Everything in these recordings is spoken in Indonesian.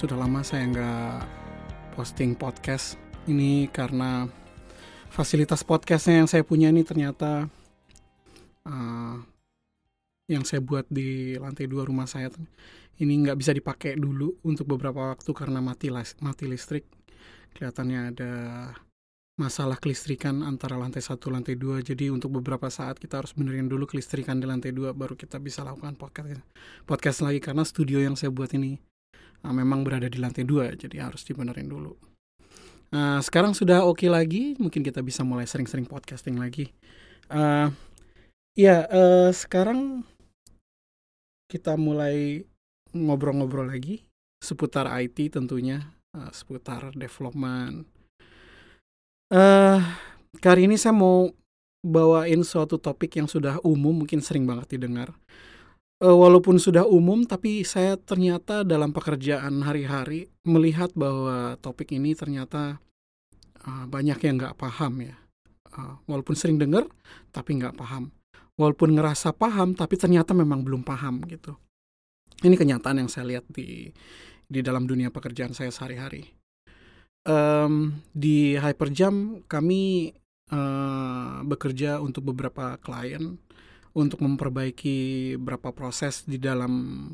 sudah lama saya nggak posting podcast. Ini karena fasilitas podcastnya yang saya punya ini ternyata uh, yang saya buat di lantai dua rumah saya ini nggak bisa dipakai dulu untuk beberapa waktu karena mati mati listrik. Kelihatannya ada masalah kelistrikan antara lantai satu lantai dua. Jadi untuk beberapa saat kita harus benerin dulu kelistrikan di lantai dua baru kita bisa lakukan podcast podcast lagi. Karena studio yang saya buat ini uh, memang berada di lantai dua jadi harus dibenerin dulu. Nah sekarang sudah oke okay lagi mungkin kita bisa mulai sering-sering podcasting lagi. Uh, ya uh, sekarang kita mulai ngobrol-ngobrol lagi seputar IT tentunya uh, seputar development. Uh, kali ini saya mau bawain suatu topik yang sudah umum, mungkin sering banget didengar. Uh, walaupun sudah umum, tapi saya ternyata dalam pekerjaan hari-hari melihat bahwa topik ini ternyata uh, banyak yang nggak paham ya. Uh, walaupun sering dengar, tapi nggak paham. Walaupun ngerasa paham, tapi ternyata memang belum paham gitu. Ini kenyataan yang saya lihat di di dalam dunia pekerjaan saya sehari-hari um, di Hyperjam kami uh, bekerja untuk beberapa klien untuk memperbaiki beberapa proses di dalam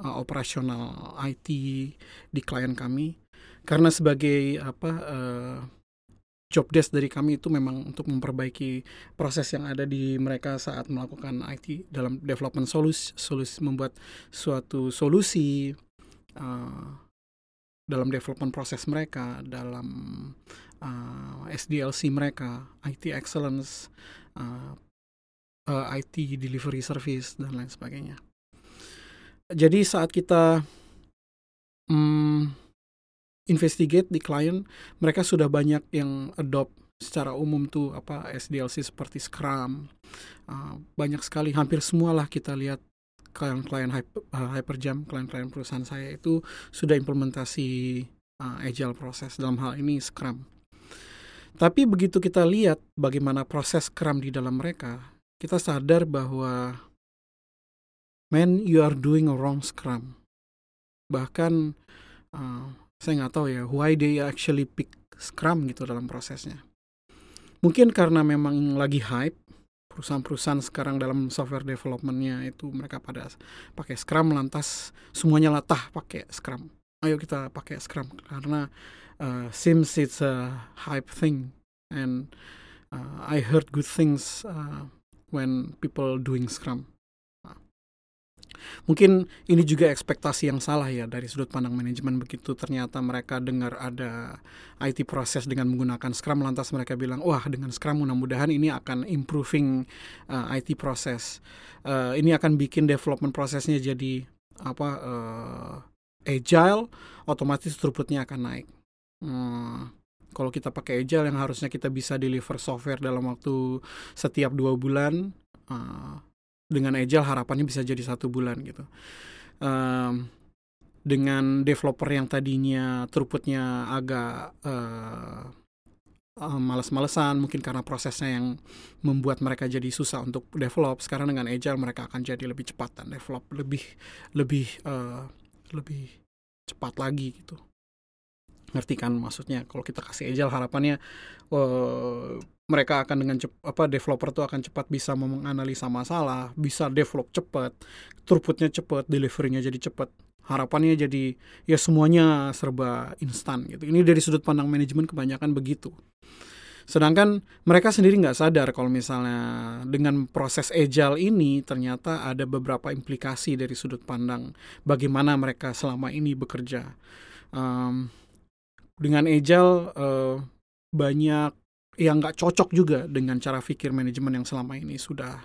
uh, operasional IT di klien kami. Karena sebagai apa uh, job desk dari kami itu memang untuk memperbaiki proses yang ada di mereka saat melakukan IT dalam development solusi, solusi membuat suatu solusi uh, dalam development proses mereka, dalam uh, SDLC mereka, IT excellence, uh, uh, IT delivery service dan lain sebagainya. Jadi saat kita um, investigate di klien, mereka sudah banyak yang adopt secara umum tuh apa SDLC seperti Scrum, uh, banyak sekali, hampir semualah kita lihat klien-klien hyper, uh, Hyperjam, klien-klien perusahaan saya itu sudah implementasi uh, agile proses dalam hal ini Scrum. Tapi begitu kita lihat bagaimana proses Scrum di dalam mereka, kita sadar bahwa man you are doing a wrong Scrum. Bahkan uh, saya nggak tahu ya why they actually pick Scrum gitu dalam prosesnya. Mungkin karena memang lagi hype perusahaan-perusahaan sekarang dalam software developmentnya itu mereka pada pakai Scrum lantas semuanya latah pakai Scrum. Ayo kita pakai Scrum karena uh, seems it's a hype thing and uh, I heard good things uh, when people doing Scrum. Mungkin ini juga ekspektasi yang salah ya dari sudut pandang manajemen begitu ternyata mereka dengar ada IT proses dengan menggunakan Scrum lantas mereka bilang wah dengan Scrum mudah-mudahan ini akan improving uh, IT proses. Uh, ini akan bikin development prosesnya jadi apa uh, agile, otomatis throughputnya akan naik. Hmm, kalau kita pakai agile yang harusnya kita bisa deliver software dalam waktu setiap dua bulan, uh, dengan agile harapannya bisa jadi satu bulan gitu. Um, dengan developer yang tadinya throughputnya agak uh, uh, males-malesan mungkin karena prosesnya yang membuat mereka jadi susah untuk develop sekarang dengan agile mereka akan jadi lebih cepat dan develop lebih lebih uh, lebih cepat lagi gitu ngerti kan maksudnya kalau kita kasih agile harapannya uh, mereka akan dengan cepat apa developer tuh akan cepat bisa menganalisa masalah, bisa develop cepat, throughputnya cepat, deliverynya jadi cepat. Harapannya jadi ya semuanya serba instan gitu. Ini dari sudut pandang manajemen kebanyakan begitu. Sedangkan mereka sendiri nggak sadar kalau misalnya dengan proses agile ini ternyata ada beberapa implikasi dari sudut pandang bagaimana mereka selama ini bekerja. Um, dengan agile uh, banyak yang nggak cocok juga dengan cara pikir manajemen yang selama ini sudah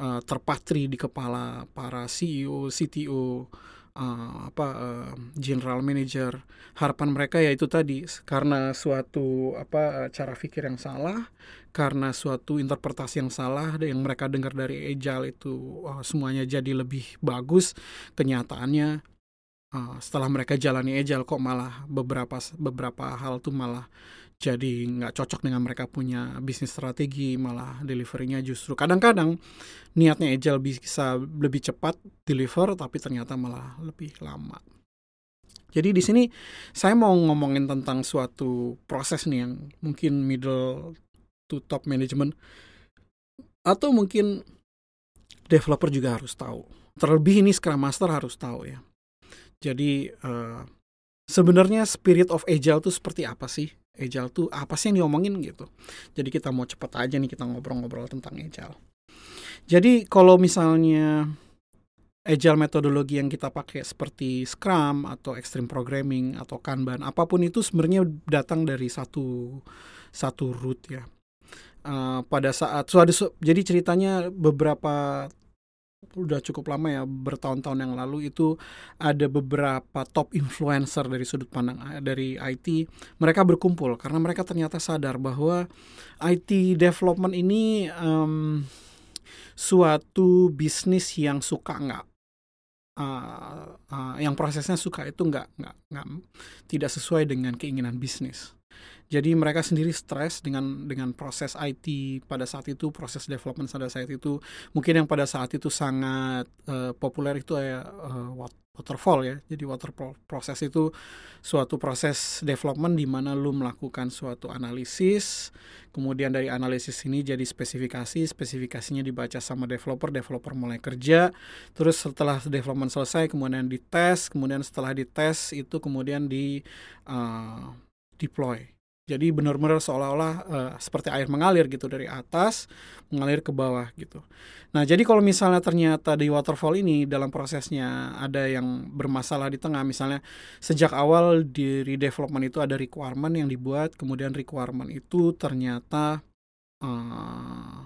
uh, terpatri di kepala para CEO, CTO, uh, eh, apa uh, general manager. Harapan mereka yaitu tadi karena suatu apa cara pikir yang salah, karena suatu interpretasi yang salah yang mereka dengar dari agile itu uh, semuanya jadi lebih bagus. Kenyataannya uh, setelah mereka jalani agile kok malah beberapa beberapa hal tuh malah jadi nggak cocok dengan mereka punya bisnis strategi malah deliverynya justru. Kadang-kadang niatnya agile bisa lebih cepat deliver tapi ternyata malah lebih lama. Jadi di sini saya mau ngomongin tentang suatu proses nih yang mungkin middle to top management atau mungkin developer juga harus tahu. Terlebih ini Scrum Master harus tahu ya jadi uh, sebenarnya spirit of agile itu seperti apa sih agile tuh apa sih yang diomongin gitu. Jadi kita mau cepet aja nih kita ngobrol-ngobrol tentang agile. Jadi kalau misalnya agile metodologi yang kita pakai seperti Scrum atau Extreme Programming atau Kanban, apa pun itu sebenarnya datang dari satu satu root ya. Uh, pada saat so ada jadi ceritanya beberapa udah cukup lama ya bertahun-tahun yang lalu itu ada beberapa top influencer dari sudut pandang eh, dari IT mereka berkumpul karena mereka ternyata sadar bahwa IT development ini um, suatu bisnis yang suka nggak uh, uh, yang prosesnya suka itu nggak nggak nggak tidak sesuai dengan keinginan bisnis jadi mereka sendiri stres dengan dengan proses IT pada saat itu, proses development pada saat itu. Mungkin yang pada saat itu sangat uh, populer itu ya uh, waterfall ya. Jadi waterfall proses itu suatu proses development di mana lu melakukan suatu analisis, kemudian dari analisis ini jadi spesifikasi, spesifikasinya dibaca sama developer, developer mulai kerja, terus setelah development selesai kemudian dites, kemudian setelah dites itu kemudian di uh, deploy jadi benar-benar seolah-olah uh, seperti air mengalir gitu dari atas mengalir ke bawah gitu. Nah, jadi kalau misalnya ternyata di waterfall ini dalam prosesnya ada yang bermasalah di tengah, misalnya sejak awal di development itu ada requirement yang dibuat, kemudian requirement itu ternyata uh,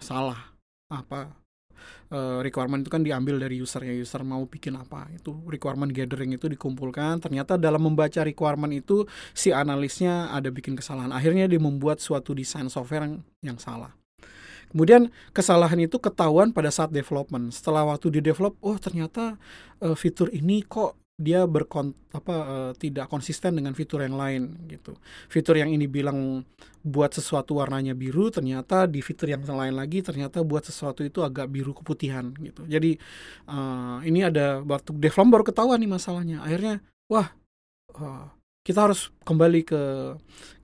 salah apa uh, requirement itu kan diambil dari user ya user mau bikin apa itu requirement gathering itu dikumpulkan. Ternyata dalam membaca requirement itu si analisnya ada bikin kesalahan. Akhirnya dia membuat suatu desain software yang, yang salah. Kemudian kesalahan itu ketahuan pada saat development. Setelah waktu di develop, oh ternyata uh, fitur ini kok dia berkon apa uh, tidak konsisten dengan fitur yang lain gitu. Fitur yang ini bilang buat sesuatu warnanya biru, ternyata di fitur yang lain lagi ternyata buat sesuatu itu agak biru keputihan gitu. Jadi uh, ini ada waktu develop baru ketahuan nih masalahnya. Akhirnya wah uh, kita harus kembali ke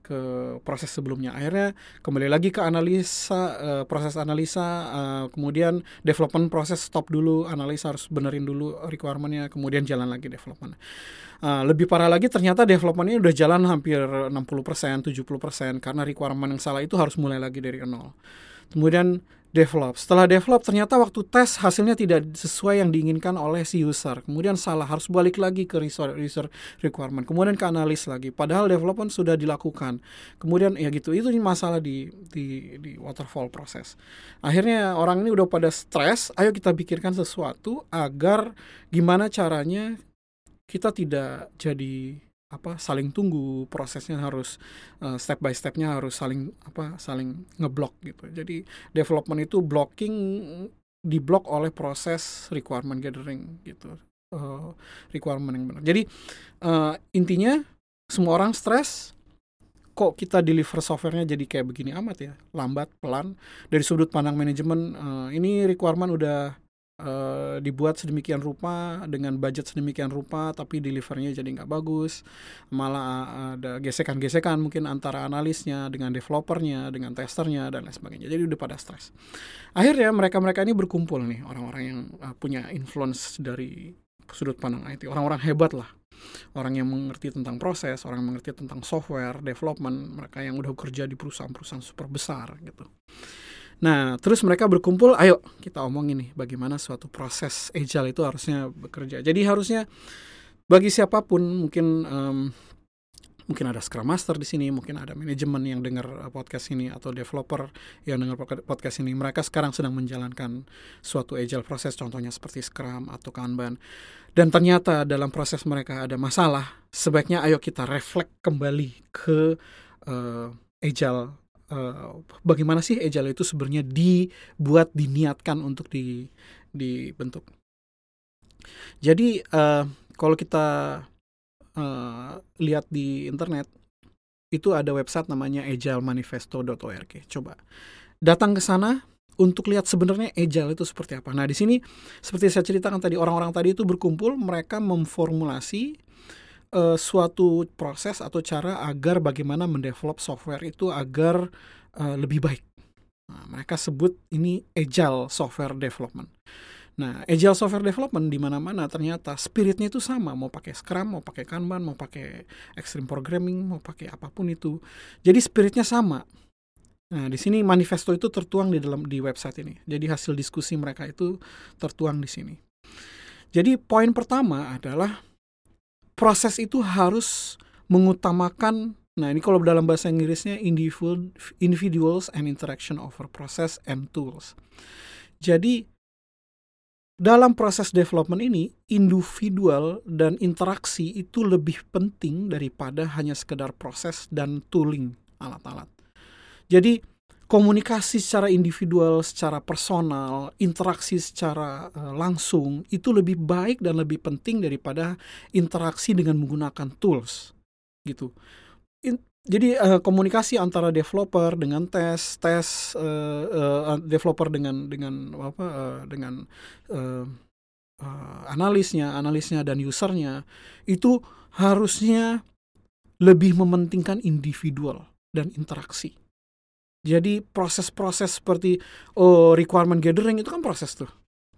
ke proses sebelumnya. Akhirnya kembali lagi ke analisa uh, proses analisa uh, kemudian development proses stop dulu, analisa harus benerin dulu requirementnya, kemudian jalan lagi development. Uh, lebih parah lagi ternyata developmentnya udah jalan hampir 60%, 70% karena requirement yang salah itu harus mulai lagi dari nol. Kemudian develop. Setelah develop ternyata waktu tes hasilnya tidak sesuai yang diinginkan oleh si user. Kemudian salah harus balik lagi ke user, requirement. Kemudian ke analis lagi. Padahal development sudah dilakukan. Kemudian ya gitu itu masalah di di di waterfall proses. Akhirnya orang ini udah pada stres. Ayo kita pikirkan sesuatu agar gimana caranya kita tidak jadi apa saling tunggu prosesnya harus uh, step by stepnya harus saling apa saling ngeblok gitu. Jadi development itu blocking diblok oleh proses requirement gathering gitu uh, requirement yang benar. Jadi uh, intinya semua orang stres kok kita deliver softwarenya jadi kayak begini amat ya? Lambat pelan. Dari sudut pandang manajemen uh, ini requirement udah uh, dibuat sedemikian rupa dengan budget sedemikian rupa tapi delivernya jadi nggak bagus. Malah uh, ada gesekan-gesekan mungkin antara analisnya dengan developernya dengan testernya dan lain sebagainya. Jadi udah pada stres. Akhirnya mereka-mereka ini berkumpul nih orang-orang yang uh, punya influence dari sudut pandang IT orang-orang hebat lah. Orang yang mengerti tentang proses, orang yang mengerti tentang software, development, mereka yang udah kerja di perusahaan-perusahaan super besar gitu. Nah, terus mereka berkumpul, ayo kita omongin nih bagaimana suatu proses agile itu harusnya bekerja. Jadi harusnya bagi siapa pun mungkin um, mungkin ada scrum master di sini, mungkin ada manajemen yang dengar podcast ini atau developer yang dengar podcast ini, mereka sekarang sedang menjalankan suatu agile proses, contohnya seperti scrum atau kanban. Dan ternyata dalam proses mereka ada masalah, sebaiknya ayo kita reflect kembali ke uh, agile uh, bagaimana sih agile itu sebenarnya dibuat diniatkan untuk di dibentuk. Jadi uh, kalau kita uh, lihat di internet itu ada website namanya agilemanifesto.org. Coba datang ke sana untuk lihat sebenarnya agile itu seperti apa. Nah, di sini seperti saya ceritakan tadi orang-orang tadi itu berkumpul, mereka memformulasi uh, suatu proses atau cara agar bagaimana mendevelop software itu agar uh, lebih baik. Nah, mereka sebut ini agile software development. Nah, agile software development di mana-mana ternyata spiritnya itu sama, mau pakai Scrum, mau pakai Kanban, mau pakai extreme programming, mau pakai apa pun itu. Jadi spiritnya sama. Nah, di sini manifesto itu tertuang di dalam di website ini. Jadi hasil diskusi mereka itu tertuang di sini. Jadi poin pertama adalah proses itu harus mengutamakan Nah, ini kalau dalam bahasa Inggrisnya individuals and interaction over process and tools. Jadi dalam proses development ini, individual dan interaksi itu lebih penting daripada hanya sekedar proses dan tooling alat-alat. Jadi, komunikasi secara individual, secara personal, interaksi secara uh, langsung itu lebih baik dan lebih penting daripada interaksi dengan menggunakan tools gitu. In, jadi uh, komunikasi antara developer dengan tes tes uh, uh, developer dengan dengan apa uh, dengan uh, uh, analisnya analisnya dan usernya itu harusnya lebih mementingkan individual dan interaksi jadi proses-proses seperti oh requirement gathering itu kan proses tuh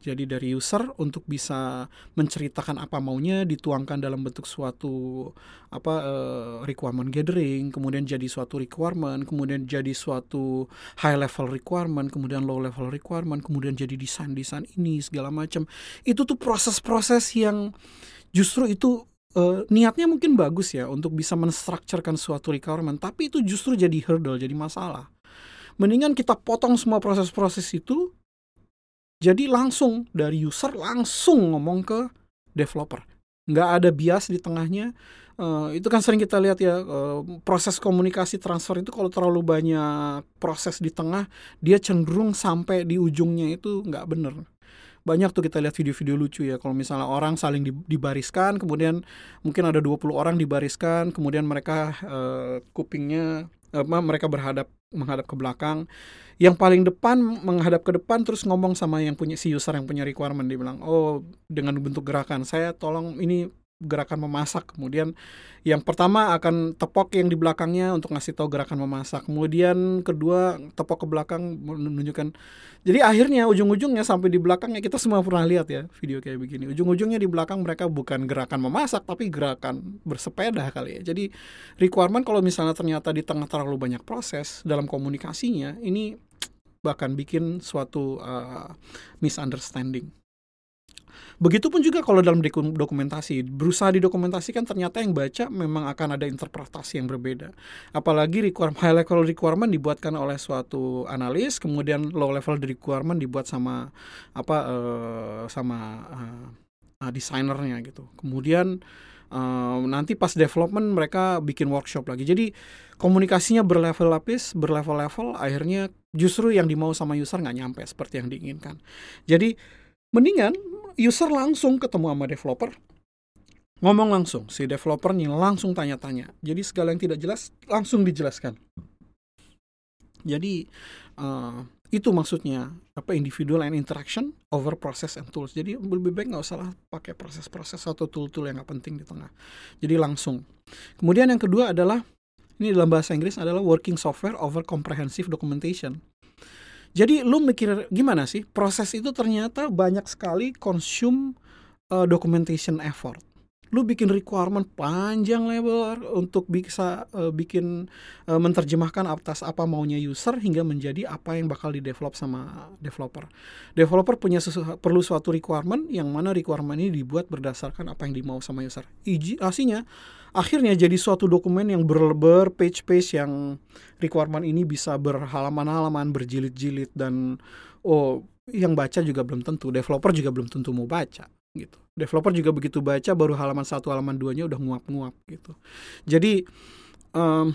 jadi dari user untuk bisa menceritakan apa maunya dituangkan dalam bentuk suatu apa uh, requirement gathering, kemudian jadi suatu requirement, kemudian jadi suatu high level requirement, kemudian low level requirement, kemudian jadi desain-desain ini segala macam. Itu tuh proses-proses yang justru itu uh, niatnya mungkin bagus ya untuk bisa menstrukturkan suatu requirement, tapi itu justru jadi hurdle, jadi masalah. Mendingan kita potong semua proses-proses itu jadi langsung dari user langsung ngomong ke developer. Nggak ada bias di tengahnya. Uh, itu kan sering kita lihat ya uh, proses komunikasi transfer itu kalau terlalu banyak proses di tengah dia cenderung sampai di ujungnya itu nggak bener banyak tuh kita lihat video-video lucu ya kalau misalnya orang saling dibariskan kemudian mungkin ada 20 orang dibariskan kemudian mereka uh, kupingnya uh, mereka berhadap menghadap ke belakang. Yang paling depan menghadap ke depan terus ngomong sama yang punya si user yang punya requirement dia bilang oh dengan bentuk gerakan saya tolong ini gerakan memasak. Kemudian yang pertama akan tepok yang di belakangnya untuk ngasih tahu gerakan memasak. Kemudian kedua tepok ke belakang menunjukkan. Jadi akhirnya ujung-ujungnya sampai di belakangnya kita semua pernah lihat ya video kayak begini. Ujung-ujungnya di belakang mereka bukan gerakan memasak tapi gerakan bersepeda kali ya. Jadi requirement kalau misalnya ternyata di tengah terlalu banyak proses dalam komunikasinya ini bahkan bikin suatu uh, misunderstanding Begitupun juga kalau dalam dokumentasi, berusaha didokumentasikan ternyata yang baca memang akan ada interpretasi yang berbeda. Apalagi requirement, high level requirement dibuatkan oleh suatu analis, kemudian low level requirement dibuat sama apa uh, sama uh, uh, desainernya gitu. Kemudian uh, nanti pas development mereka bikin workshop lagi. Jadi komunikasinya berlevel lapis, berlevel-level, akhirnya justru yang dimau sama user nggak nyampe seperti yang diinginkan. Jadi mendingan user langsung ketemu sama developer. Ngomong langsung si developernya langsung tanya-tanya. Jadi segala yang tidak jelas langsung dijelaskan. Jadi uh, itu maksudnya apa individual and interaction over process and tools. Jadi lebih baik nggak usah pakai proses-proses atau tool-tool yang nggak penting di tengah. Jadi langsung. Kemudian yang kedua adalah ini dalam bahasa Inggris adalah working software over comprehensive documentation jadi lu mikir gimana sih proses itu ternyata banyak sekali consume uh, documentation effort. Lu bikin requirement panjang lebar untuk bisa uh, bikin uh, menerjemahkan atas apa maunya user hingga menjadi apa yang bakal di develop sama developer. Developer punya sesu perlu suatu requirement yang mana requirement ini dibuat berdasarkan apa yang dimau sama user. Iji aslinya akhirnya jadi suatu dokumen yang berlebar page-page yang requirement ini bisa berhalaman-halaman berjilid-jilid dan oh yang baca juga belum tentu developer juga belum tentu mau baca gitu developer juga begitu baca baru halaman satu halaman duanya udah nguap-nguap gitu jadi um,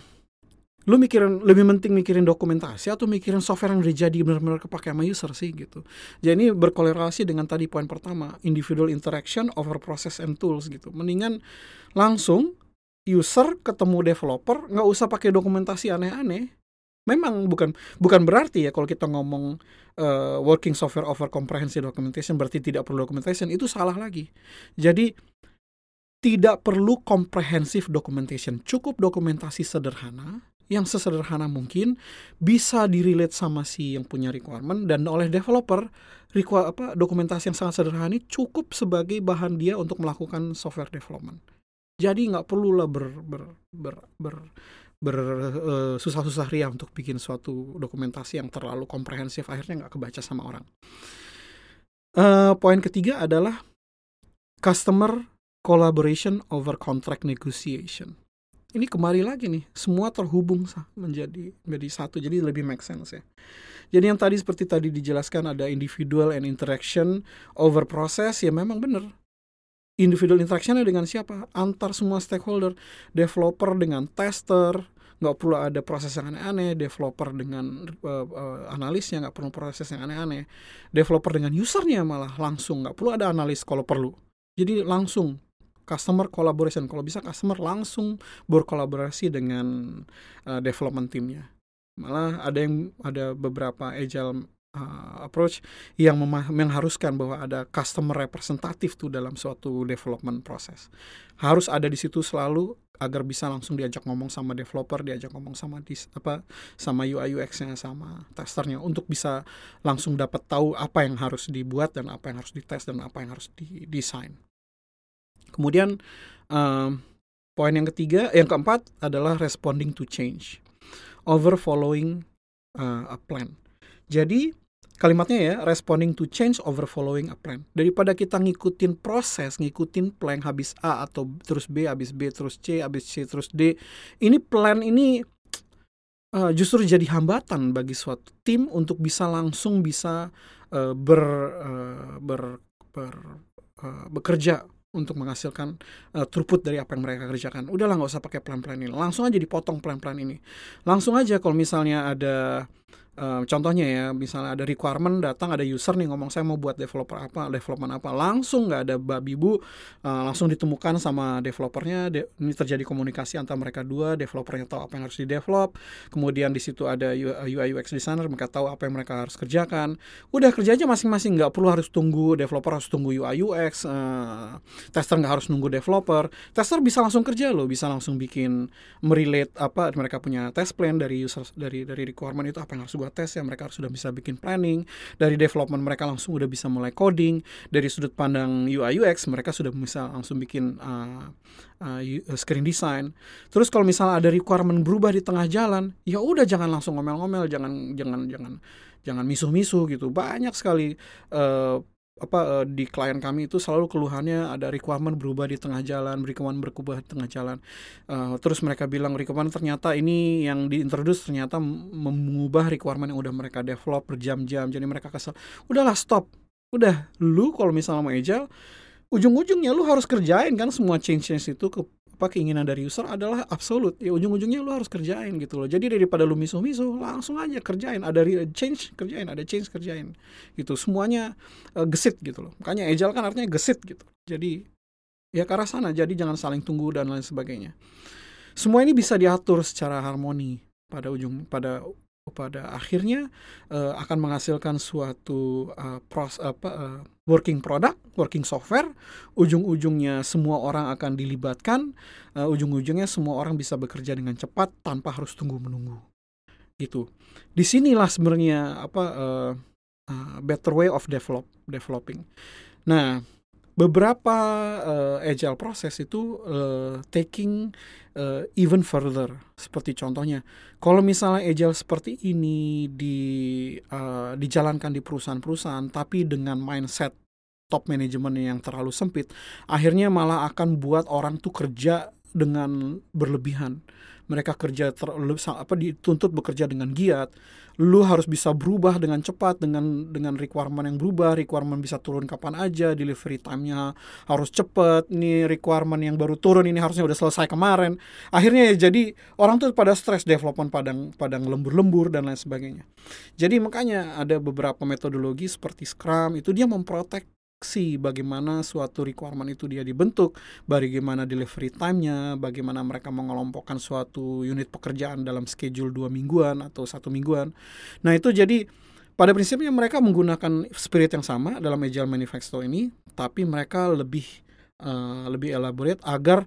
lu mikirin lebih penting mikirin dokumentasi atau mikirin software yang udah jadi benar-benar kepake sama user sih gitu. Jadi ini berkolerasi dengan tadi poin pertama, individual interaction over process and tools gitu. Mendingan langsung user ketemu developer nggak usah pakai dokumentasi aneh-aneh. Memang bukan bukan berarti ya kalau kita ngomong uh, working software over comprehensive documentation berarti tidak perlu documentation itu salah lagi. Jadi tidak perlu comprehensive documentation. Cukup dokumentasi sederhana yang sesederhana mungkin bisa direlate sama si yang punya requirement dan oleh developer require, apa dokumentasi yang sangat sederhana ini cukup sebagai bahan dia untuk melakukan software development jadi nggak perlu lah ber, ber, ber, ber bersusah-susah uh, ria untuk bikin suatu dokumentasi yang terlalu komprehensif akhirnya nggak kebaca sama orang. Uh, poin ketiga adalah customer collaboration over contract negotiation. Ini kembali lagi nih, semua terhubung menjadi menjadi satu, jadi lebih make sense ya. Jadi yang tadi seperti tadi dijelaskan ada individual and interaction over process ya memang benar individual interactionnya dengan siapa? Antar semua stakeholder. Developer dengan tester nggak perlu ada proses yang aneh-aneh. Developer dengan uh, uh, analisnya nggak perlu proses yang aneh-aneh. Developer dengan usernya malah langsung nggak perlu ada analis kalau perlu. Jadi langsung customer collaboration. Kalau bisa customer langsung berkolaborasi dengan uh, development timnya malah ada yang ada beberapa agile uh, approach yang mengharuskan bahwa ada customer representatif tuh dalam suatu development proses. Harus ada di situ selalu agar bisa langsung diajak ngomong sama developer, diajak ngomong sama dis, apa sama UI UX-nya sama testernya untuk bisa langsung dapat tahu apa yang harus dibuat dan apa yang harus dites dan apa yang harus didesain. Kemudian um, poin yang ketiga, yang keempat adalah responding to change, over following uh, a plan. Jadi kalimatnya ya responding to change over following a plan daripada kita ngikutin proses ngikutin plan habis A atau terus B habis B terus C habis C terus D ini plan ini uh, justru jadi hambatan bagi suatu tim untuk bisa langsung bisa uh, ber, uh, ber ber uh, bekerja untuk menghasilkan uh, throughput dari apa yang mereka kerjakan. Udahlah nggak usah pakai plan-plan ini, langsung aja dipotong plan-plan ini. Langsung aja kalau misalnya ada Uh, contohnya ya, misalnya ada requirement datang ada user nih ngomong saya mau buat developer apa, development apa, langsung nggak ada babi bu, uh, langsung ditemukan sama developernya, de ini terjadi komunikasi antara mereka dua, developernya tahu apa yang harus di develop, kemudian di situ ada UI UX designer, mereka tahu apa yang mereka harus kerjakan, udah kerja aja masing-masing, nggak perlu harus tunggu developer harus tunggu UI UX, uh, eh, tester nggak harus nunggu developer, tester bisa langsung kerja loh, bisa langsung bikin merelate apa mereka punya test plan dari user dari dari requirement itu apa yang harus gue tes ya mereka sudah bisa bikin planning dari development mereka langsung udah bisa mulai coding dari sudut pandang UI UX mereka sudah bisa langsung bikin uh, uh, screen design. Terus kalau misalnya ada requirement berubah di tengah jalan ya udah jangan langsung ngomel-ngomel jangan jangan jangan jangan misuh-misuh gitu. Banyak sekali uh, apa uh, di klien kami itu selalu keluhannya ada requirement berubah di tengah jalan, requirement berubah di tengah jalan. Uh, terus mereka bilang requirement ternyata ini yang diintroduce ternyata mengubah requirement yang udah mereka develop berjam-jam. Jadi mereka kesel. Udahlah stop. Udah lu kalau misalnya mau agile ujung-ujungnya lu harus kerjain kan semua change-change itu ke apa keinginan dari user adalah absolut. Ya ujung-ujungnya lu harus kerjain gitu loh. Jadi daripada lu misuh-misuh langsung aja kerjain. Ada change kerjain. Ada change kerjain. Gitu. Semuanya uh, gesit gitu loh. Makanya agile kan artinya gesit gitu. Jadi ya ke arah sana. Jadi jangan saling tunggu dan lain sebagainya. Semua ini bisa diatur secara harmoni pada ujung pada pada akhirnya uh, akan menghasilkan suatu uh, pros, apa, uh, working product, working software. Ujung-ujungnya semua orang akan dilibatkan, uh, ujung-ujungnya semua orang bisa bekerja dengan cepat tanpa harus tunggu menunggu. Gitu. Di sinilah sebenarnya apa uh, uh, better way of develop developing. Nah, beberapa uh, agile proses itu uh, taking uh, even further. Seperti contohnya kalau misalnya agile seperti ini di uh, dijalankan di perusahaan-perusahaan tapi dengan mindset top manajemen yang terlalu sempit akhirnya malah akan buat orang tuh kerja dengan berlebihan. Mereka kerja terlalu apa dituntut bekerja dengan giat. Lu harus bisa berubah dengan cepat dengan dengan requirement yang berubah. Requirement bisa turun kapan aja delivery time-nya harus cepat. Ini requirement yang baru turun ini harusnya udah selesai kemarin. Akhirnya ya jadi orang tuh pada stress development padang padang lembur-lembur dan lain sebagainya. Jadi makanya ada beberapa metodologi seperti Scrum itu dia memprotek instruksi bagaimana suatu requirement itu dia dibentuk, bagaimana delivery time-nya, bagaimana mereka mengelompokkan suatu unit pekerjaan dalam schedule dua mingguan atau satu mingguan. Nah itu jadi pada prinsipnya mereka menggunakan spirit yang sama dalam agile manifesto ini, tapi mereka lebih uh, lebih elaborate agar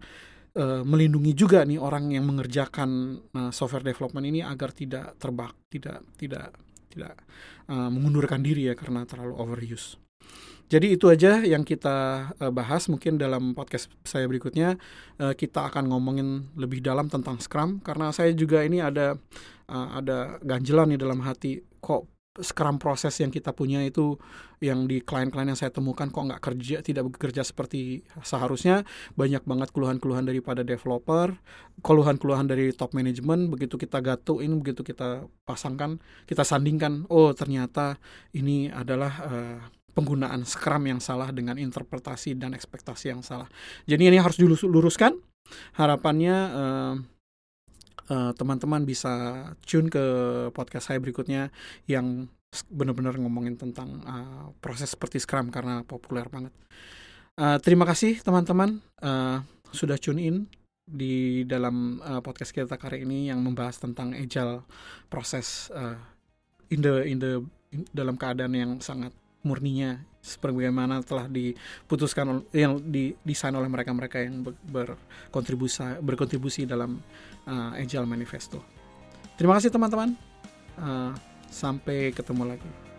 uh, melindungi juga nih orang yang mengerjakan uh, software development ini agar tidak terbak, tidak tidak tidak uh, mengundurkan diri ya karena terlalu overuse. Jadi itu aja yang kita uh, bahas. Mungkin dalam podcast saya berikutnya. Uh, kita akan ngomongin lebih dalam tentang Scrum karena saya juga ini ada uh, ada ganjelan nih dalam hati. Kok Scrum proses yang kita punya itu yang di klien-klien yang saya temukan kok nggak kerja tidak bekerja seperti seharusnya? Banyak banget keluhan-keluhan daripada developer keluhan-keluhan dari top management. Begitu kita gatuin begitu kita pasangkan kita sandingkan oh ternyata ini adalah uh, penggunaan Scrum yang salah dengan interpretasi dan ekspektasi yang salah. Jadi ini harus diluruskan. Harapannya uh, uh, teman-teman bisa tune ke podcast saya berikutnya yang benar-benar ngomongin tentang uh, proses seperti Scrum karena populer banget. Uh, terima kasih teman-teman uh, sudah tune in di dalam uh, podcast kita kali ini yang membahas tentang agile proses uh, in the in the in, dalam keadaan yang sangat murninya sebagaimana telah diputuskan yang didesain oleh mereka-mereka yang berkontribusi berkontribusi dalam uh, Agile Manifesto. Terima kasih teman-teman. Uh, sampai ketemu lagi.